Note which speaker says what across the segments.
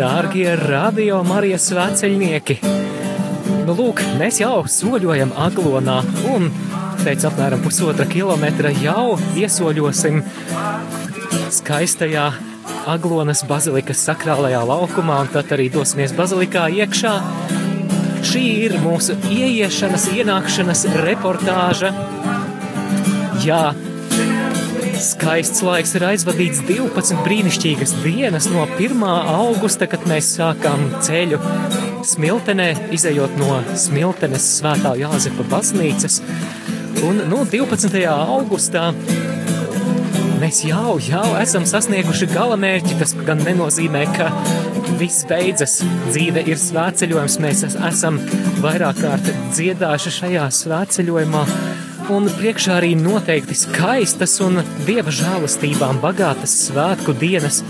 Speaker 1: Dārgie radio Marijas svēceļnieki! Nu, lūk, mēs jau soļojam aglonā un pēc apmēram pusotra kilometra jau iesoļosim skaistajā Aglonas bazilikas sakrālajā laukumā, un tad arī dosimies bazilikā iekšā. Šī ir mūsu ieiešanas, ienākšanas reportāža. Jā, skaists laiks ir aizvadīts 12 brīnišķīgas dienas no 1. augusta, kad mēs sākām ceļu Smiltenē, izējot no Smiltenes svētā Jāzepa baznīcas. Un no 12. augustā mēs jau, jau esam sasnieguši galamērķi. Tas gan nenozīmē, ka viss beidzas. Dzīve ir svētceļojums. Mēs esam vairāk kārt dziedājuši šajā svētceļojumā. Un priekšā arī noteikti skaistas un dieva žēlastībām bagātas svētku dienas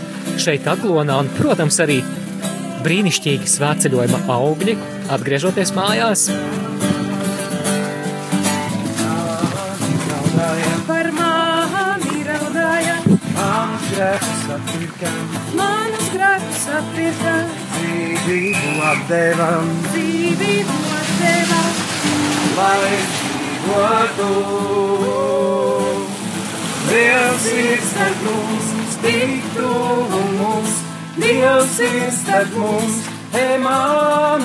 Speaker 1: šeit, Aglonā, un, protams, arī brīnišķīgi svētceļojuma augļi, atgriežoties mājās.
Speaker 2: Par mani raudāja,
Speaker 3: Manas grēkus atpirkam,
Speaker 2: manus grēkus atpirka,
Speaker 3: dzīvību atdevam,
Speaker 2: dzīvību atdeva.
Speaker 3: lai dzīvotu. Dievs ir starp mums, tik tuvu mums, Dievs ir starp mums, Emanuēls.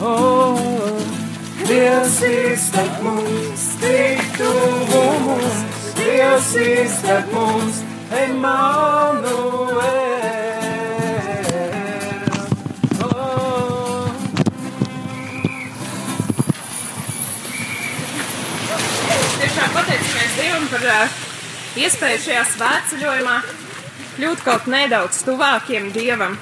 Speaker 3: Oh, Dievs ir starp mums, tik tuvu mums, Dievs ir starp mums, Emanuēls.
Speaker 4: Dievam par iespēju šajā svētceļojumā kļūt kaut nedaudz tuvākiem Dievam.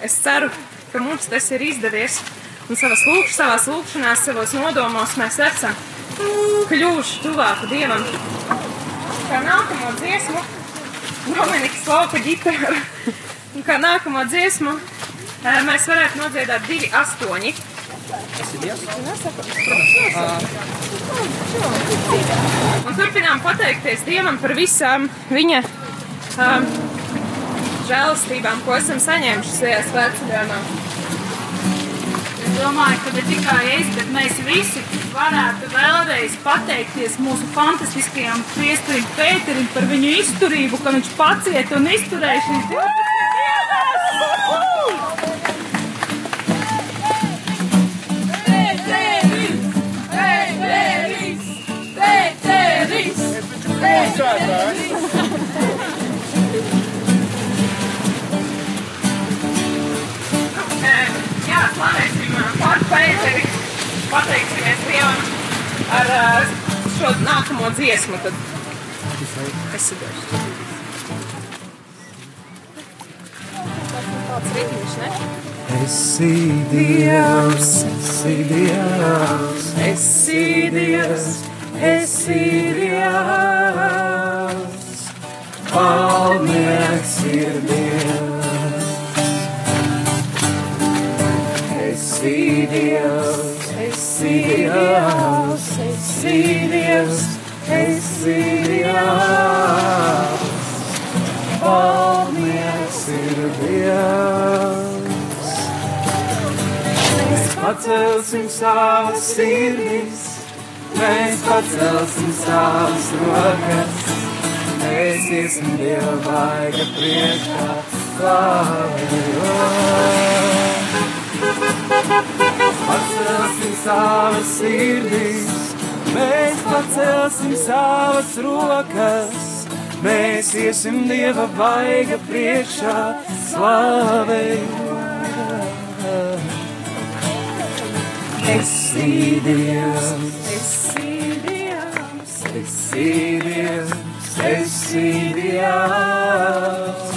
Speaker 4: Es ceru, ka mums tas ir izdevies un savas lūk, savās lūkšanās, savos nodomos mēs esam kļuvuši tuvāku Dievam. Kā nākamo dziesmu, Dominiks lauka ģitāra, un kā nākamo dziesmu mēs varētu nodziedāt divi astoņi. Un turpinām pateikties Dievam par visām viņa um, žēlastībām, ko esam saņēmuši šajā svētceļojumā.
Speaker 5: Es domāju, ka ne tikai es, bet mēs visi varētu vēlreiz pateikties mūsu fantastiskajam priesterim Pēterim par viņu izturību, ka viņš paciet un izturēja šīs 12
Speaker 4: jā, par Pēteri, pateiksimies Dievam ar šo nākamo dziesmu. Tad es sadošu. Tāds ritmiņš, ne?
Speaker 3: Esi Dievs, esi Dievs, esi Dievs, esi Dievs. Dievs, esi Dievs, esi Dievs, esi Dievs. Palnieks ir Dievs. Mēs pacelsim savas sirdis, mēs pacelsim savas rokas. Mēs iesim Dieva vaiga priekšā, slavējot. Pacelsim savas sirdis, mēs pacelsim savas rokas. Mēs iesim Dieva vaiga priekšā, slavējot. Esi Dievs, esi Dievs, esi Dievs, esi Dievs.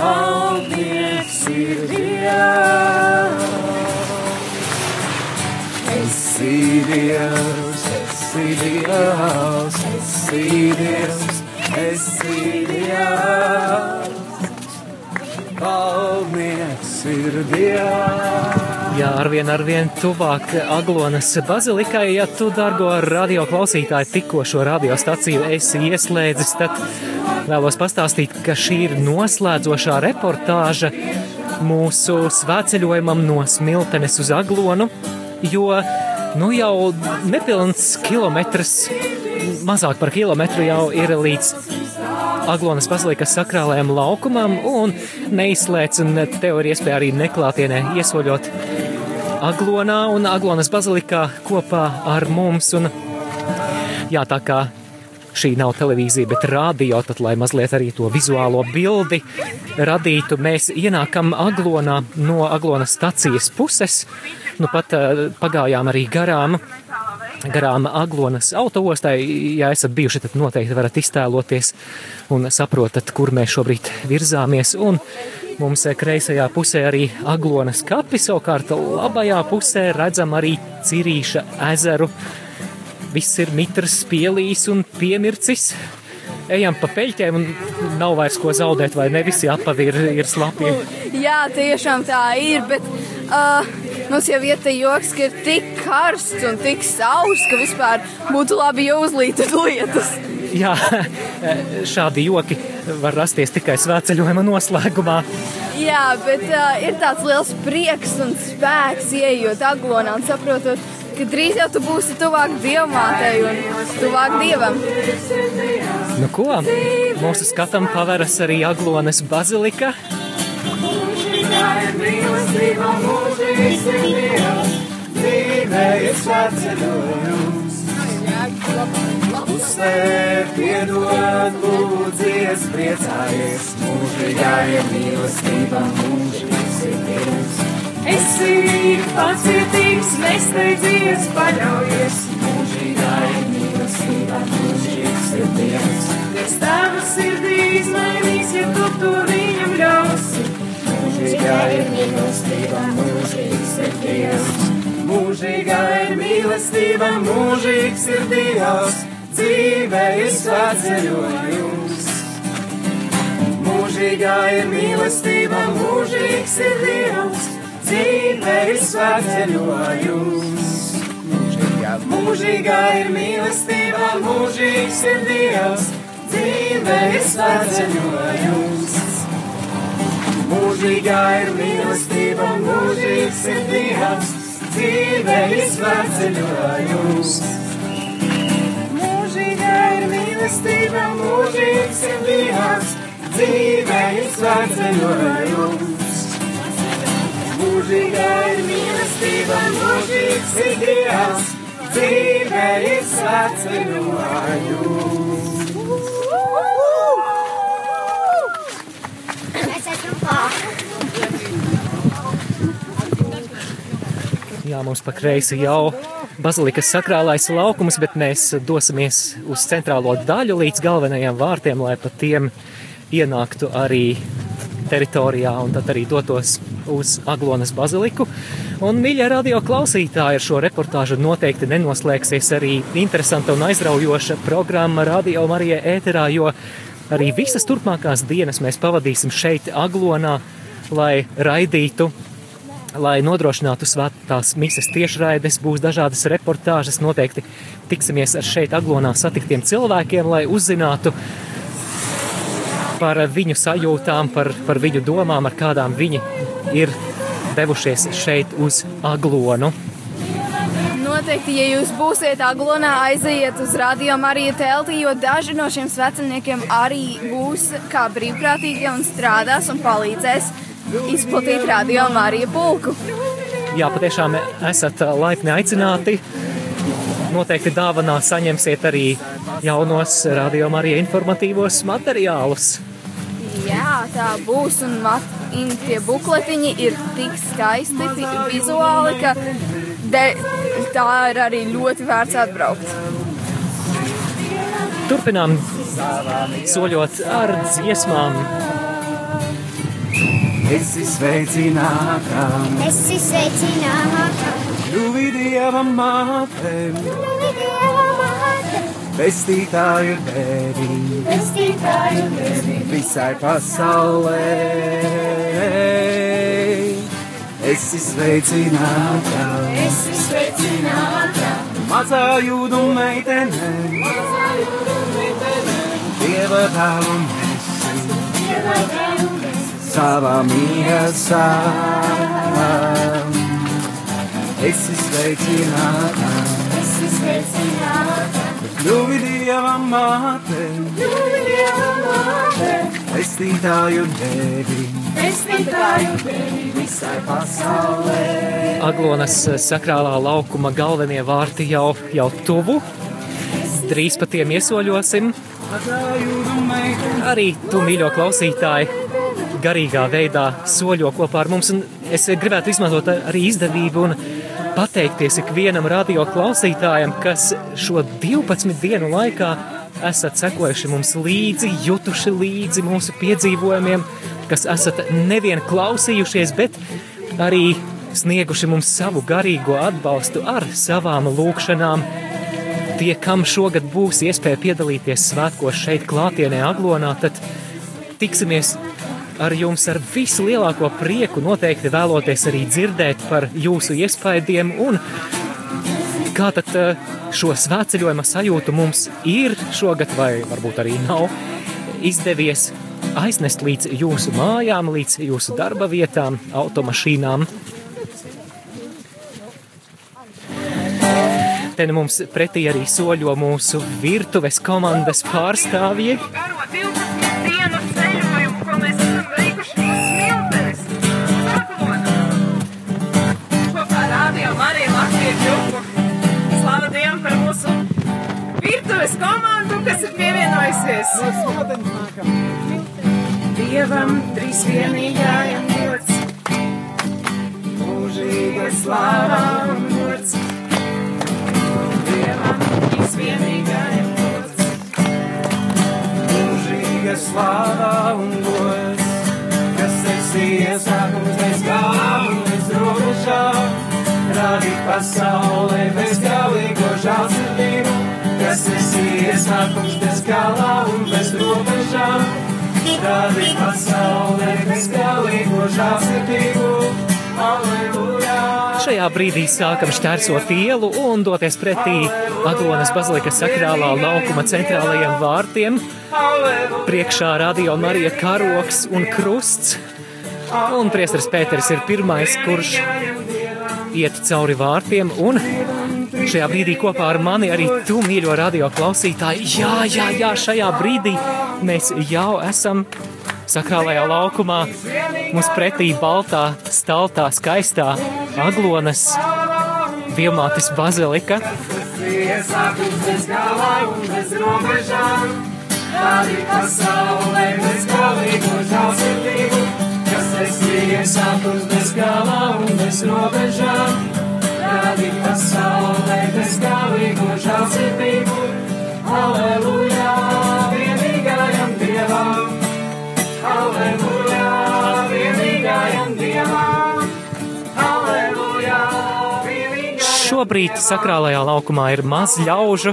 Speaker 3: Paldies ir Dievs. Dievs, esi Dievs, esi Dievs, esi Dievs. Paldies ir Dievs.
Speaker 1: Jā, arvien, arvien tuvāk Aglonas bazilikai, ja tu, dargo radio klausītāji, tikko šo radiostaciju esi ieslēdzis, tad Vēlos pastāstīt, ka šī ir noslēdzošā reportāža mūsu svētceļojumam no Smiltenes uz Aglonu, jo nu jau nepilns kilometrs, mazāk par kilometru jau ir līdz Aglonas bazilikas sakrālajam laukumam un neizslēdz, un tev ir iespēja arī neklātienē iesoļot Aglonā un Aglonas bazilikā kopā ar mums. Un, jā, tā kā šī nav televīzija, bet radio, tad, lai mazliet arī to vizuālo bildi radītu, mēs ienākam Aglonā no Aglonas stacijas puses. Nu, pat uh, pagājām arī garām, garām Aglonas autoostai. Ja esat bijuši, tad noteikti varat iztēloties un saprotat, kur mēs šobrīd virzāmies. Un mums kreisajā pusē arī Aglonas kapi, savukārt labajā pusē redzam arī Cirīša ezeru viss ir mitrs, pielīs un piemircis. Ejam pa peļķēm un nav vairs ko zaudēt, vai ne visi apavi ir, ir slapi.
Speaker 6: Jā, tiešām tā ir, bet uh, mums jau ir te joks, ka ir tik karsts un tik sauss, ka vispār būtu labi jau uzlītas lietas.
Speaker 1: Jā, šādi joki var rasties tikai svētceļojuma noslēgumā.
Speaker 6: Jā, bet uh, ir tāds liels prieks un spēks ieejot aglonā un saprotot, ka drīz jau tu būsi tuvāk dievmātei un tuvāk dievam.
Speaker 1: Nu ko, mūsu skatam paveras arī Aglonas bazilika.
Speaker 3: Mūžīgā ir mīlestība, mūžīgs ir Dievs, dzīvē ir svētceļojums. Uz tevi piedod, lūdzies, priecājies, mūžīgā ir mīlestība, mūžīgs ir Dievs.
Speaker 2: Esi pacietīgs, nesteidzies, paļaujies.
Speaker 3: Mūžīgā ir mīlestība, mūžīgs ir Dievs.
Speaker 2: Dievs tava sirdī izmainīs, ja tu to viņam ļausi.
Speaker 3: Mūžīgā ir mīlestība, mūžīgs ir Dievs. Mūžīgā ir mīlestība, mūžīgs ir Dievs. Dzīve ir svētceļojums. Mūžīgā ir mīlestība, mūžīgs ir Dievs. Dzīve ir svētceļojums. Mūžīgā, mūžīgā ir mīlestība, mūžīgs ir Dievs. Dzīve ir svētceļojums. Mūžīgā ir mīlestība, mūžīgs ir Dievs. Dzīve ir svētceļojums. Mūžīgā ir mīlestība, mūžīgs ir Dievs. Dzīve ir svētceļojums. Mūžīgā ir mīlestība, mūžīgs ir Dievs, dzīve ir svētceļojums.
Speaker 1: Jā, mums pa kreisi jau bazilikas sakrālais laukums, bet mēs dosimies uz centrālo daļu līdz galvenajiem vārtiem, lai pa tiem ienāktu arī teritorijā un tad arī dotos uz Aglonas baziliku. Un, mīļie radio klausītāji, ar šo reportāžu noteikti nenoslēgsies arī interesanta un aizraujoša programma Radio Marijā ēterā, jo arī visas turpmākās dienas mēs pavadīsim šeit Aglonā, lai raidītu lai nodrošinātu svētās mises tiešraides, būs dažādas reportāžas. Noteikti tiksimies ar šeit aglonā satiktiem cilvēkiem, lai uzzinātu par viņu sajūtām, par, par viņu domām, ar kādām viņi ir devušies šeit uz aglonu.
Speaker 6: Noteikti, ja jūs būsiet aglonā, aiziet uz radio Mariju telti, jo daži no šiem svecerniekiem arī būs kā brīvprātīgie un strādās un palīdzēs izplatīt radio Mariju pulku.
Speaker 1: Jā, patiešām esat laipni aicināti. Noteikti dāvanā saņemsiet arī jaunos radio Marija informatīvos materiālus.
Speaker 6: Jā, tā būs un mat, in, tie bukletiņi ir tik skaisti, tik vizuāli, ka de, tā ir arī ļoti vērts atbraukt.
Speaker 1: Turpinām soļot ar dziesmām,
Speaker 3: Esi sveicināta,
Speaker 7: Esi sveicināta,
Speaker 3: kļuvi Dieva māte,
Speaker 7: Kungi Dieva māte,
Speaker 3: pestītāju tevi
Speaker 7: pestītāju tevi,
Speaker 3: visai pasaulē. Esi sveicināta,
Speaker 7: esi sveicināta,
Speaker 3: mazā jūdu meitene, Dieva dāvana. savā miesā. Esi sveicināta,
Speaker 7: esi sveicināta,
Speaker 3: kļuvi Dieva māte,
Speaker 7: kļuvi Dieva māte,
Speaker 3: pestītāju devi
Speaker 7: pestītāju tevi visai pasaulē.
Speaker 1: Aglonas sakrālā laukuma galvenie vārti jau, jau tuvu. Drīz pa tiem iesoļosim. Arī tu, mīļo klausītāji, garīgā veidā soļo kopā ar mums. Un es gribētu izmantot arī izdevību un pateikties ikvienam radio klausītājam, kas šo 12 dienu laikā esat sekojuši mums līdzi, jutuši līdzi mūsu piedzīvojumiem, kas esat nevien klausījušies, bet arī snieguši mums savu garīgo atbalstu ar savām lūkšanām. Tie, kam šogad būs iespēja piedalīties svētkos šeit, klātienē, Aglonā, tad tiksimies ar jums ar visu lielāko prieku. Noteikti vēloties arī dzirdēt par jūsu iespaidiem un kā tad eh, šo svētceļojuma sajūtu mums ir šogad, vai varbūt arī nav izdevies aiznest līdz jūsu mājām, līdz jūsu darba vietām, automašīnām. Te nu mums pretī arī soļo mūsu virtuves komandas pārstāvji.
Speaker 4: Pievienojusies. Dievam trīs vienīgajam gods. Mūžīga slava un gods. Dievam trīs vienīgajam gods.
Speaker 3: mūžīga slāvā un gods, kas esi iesākums bez galām un bez robežām. Rādīt pasaulē bez galīgo žālsirdību, kas esi iesākums bez galām un bez robežām. Rādīt pasaulē bez galīgo žālsirdību, aleluja!
Speaker 1: Šajā brīdī sākam šķērsot ielu un doties pretī Aglonas bazilikas sakrālā laukuma centrālajiem vārtiem. Priekšā radio Marija karoks un krusts. Un priesteris Pēters ir pirmais, kurš iet cauri vārtiem un šajā brīdī kopā ar mani arī tu, mīļo radio klausītāji. Jā, jā, jā, šajā brīdī mēs jau esam sakrālajā laukumā. Mums pretī baltā, staltā, skaistā Aglonas Dievmātes bazilika.
Speaker 3: Iesākums bez galām un bez robežām, rādīt pasaulē bez galīgo žālsirdību, kas esi iesākums bez galām un bez robežām,
Speaker 1: Šobrīd sakrālajā laukumā ir maz ļaužu.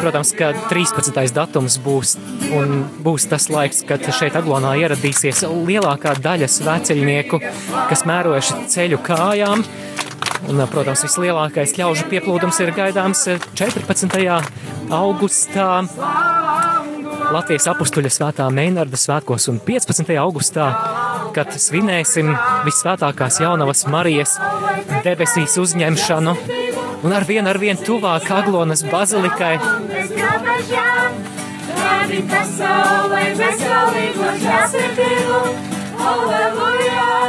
Speaker 1: Protams, ka 13. datums būs, un būs tas laiks, kad šeit Aglonā ieradīsies lielākā daļa svēceļnieku, kas mērojuši ceļu kājām. Un, protams, vislielākais ļaužu pieplūdums ir gaidāms 14. augustā Latvijas apstuļa svētā Meinarda svētkos un 15. augustā, kad svinēsim visvētākās jaunavas Marijas debesīs uzņemšanu. Un ar vien, ar vien tuvāk Aglonas bazilikai
Speaker 7: Bez robežām, rādīt pasaulē bez galīgo žālsirdību, aleluja,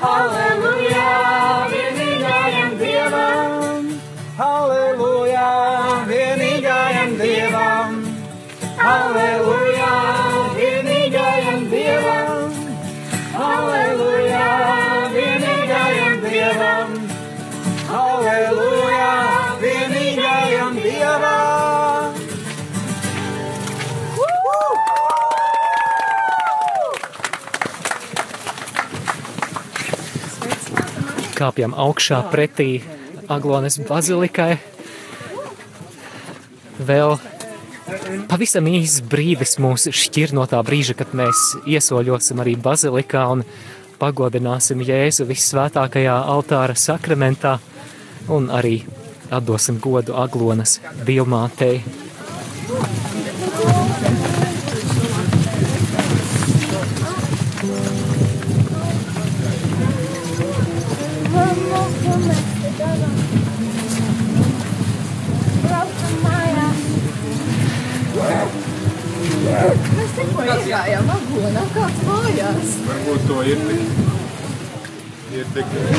Speaker 7: aleluja,
Speaker 1: kāpjam augšā pretī Aglonas bazilikai. Vēl pavisam īsts brīdis mūs šķir no tā brīža, kad mēs iesoļosim arī bazilikā un pagodināsim Jēzu visvētākajā altāra sakramentā un arī atdosim godu Aglonas dievmātei.
Speaker 3: Ir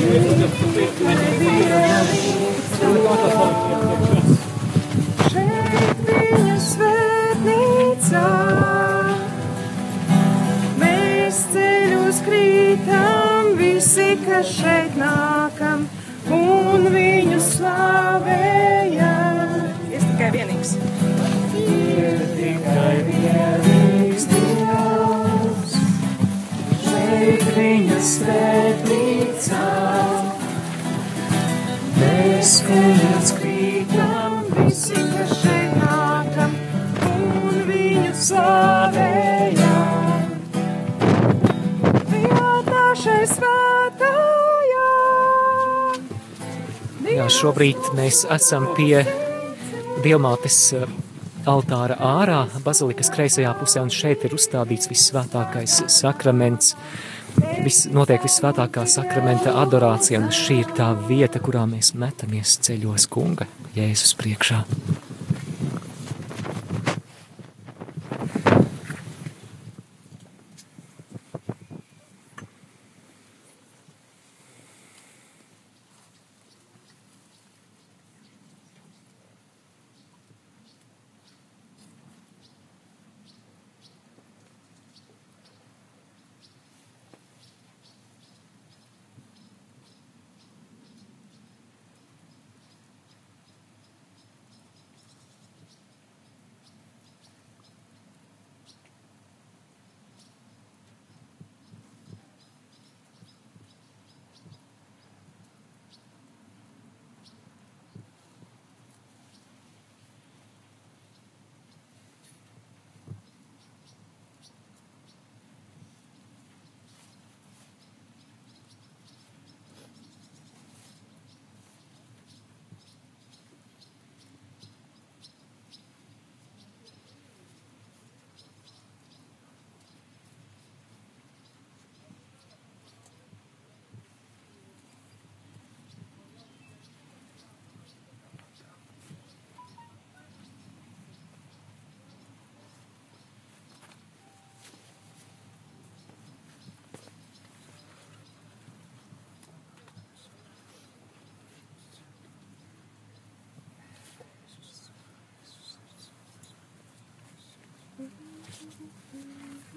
Speaker 1: šobrīd mēs esam pie Dievmātes eh, altāra ārā, bazilikas kreisajā pusē, un šeit ir uzstādīts visvētākais sakraments. Viss notiek visvētākā sakramenta adorācija, un šī ir tā vieta, kurā mēs metamies ceļos kunga Jēzus priekšā. うん。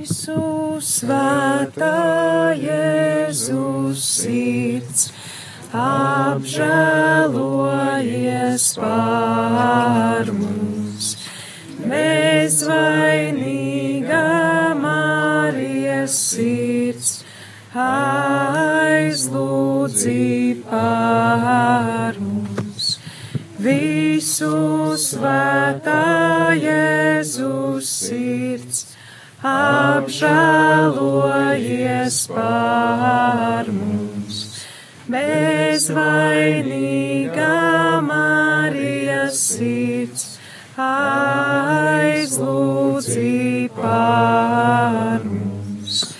Speaker 3: Visu svētā Jēzus sirds apžēlojies pār mums. Mēs vainīgā Marijas sirds aizlūdzi pār mums. Visu svētā Jēzus apžēlojies pār mums. Mēs vainīgā Marijas sirds aizlūdzi pār mums.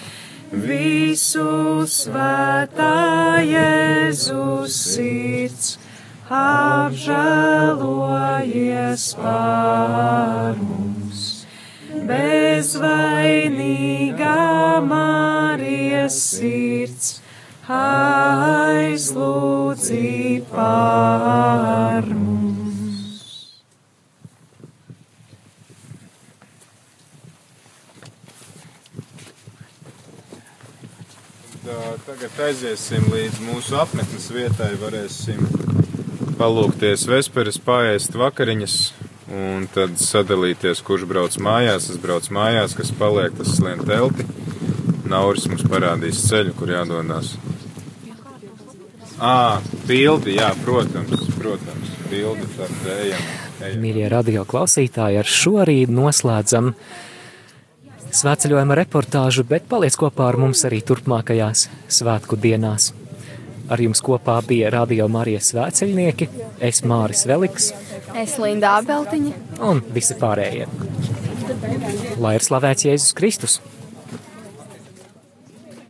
Speaker 3: Visu svētā Jēzus sirds apžēlojies pār mums. Marijas sirds aizlūdzi pār mums.
Speaker 8: Tagad aiziesim līdz mūsu apmetnes vietai, varēsim palūkties vesperes, pāriest vakariņas un tad sadalīties, kurš brauc mājās. Es braucu mājās, kas paliek, tas slien telti. Nauris mums parādīs ceļu, kur jādodas. Ā, bildi, jā, protams, protams, bildi, tad ejam. ejam.
Speaker 1: Mīļie radio klausītāji, ar šo arī noslēdzam svētceļojuma reportāžu, bet paliec kopā ar mums arī turpmākajās svētku dienās. Ar jums kopā bija Radio Marijas svētceļnieki, es Māris Veliks
Speaker 6: Es Linda Abeltiņa.
Speaker 1: un visi pārējie. Lai ir slavēts Jēzus Kristus!